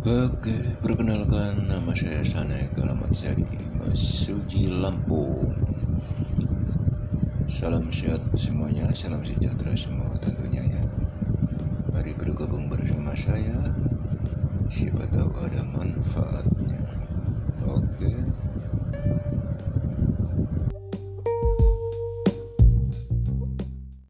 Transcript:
Oke, perkenalkan nama saya Sane Kalamat Sari Suji Lampung Salam sehat semuanya, salam sejahtera semua tentunya ya. Mari bergabung bersama saya Siapa tahu